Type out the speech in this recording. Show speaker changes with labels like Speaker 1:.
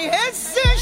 Speaker 1: It's sick.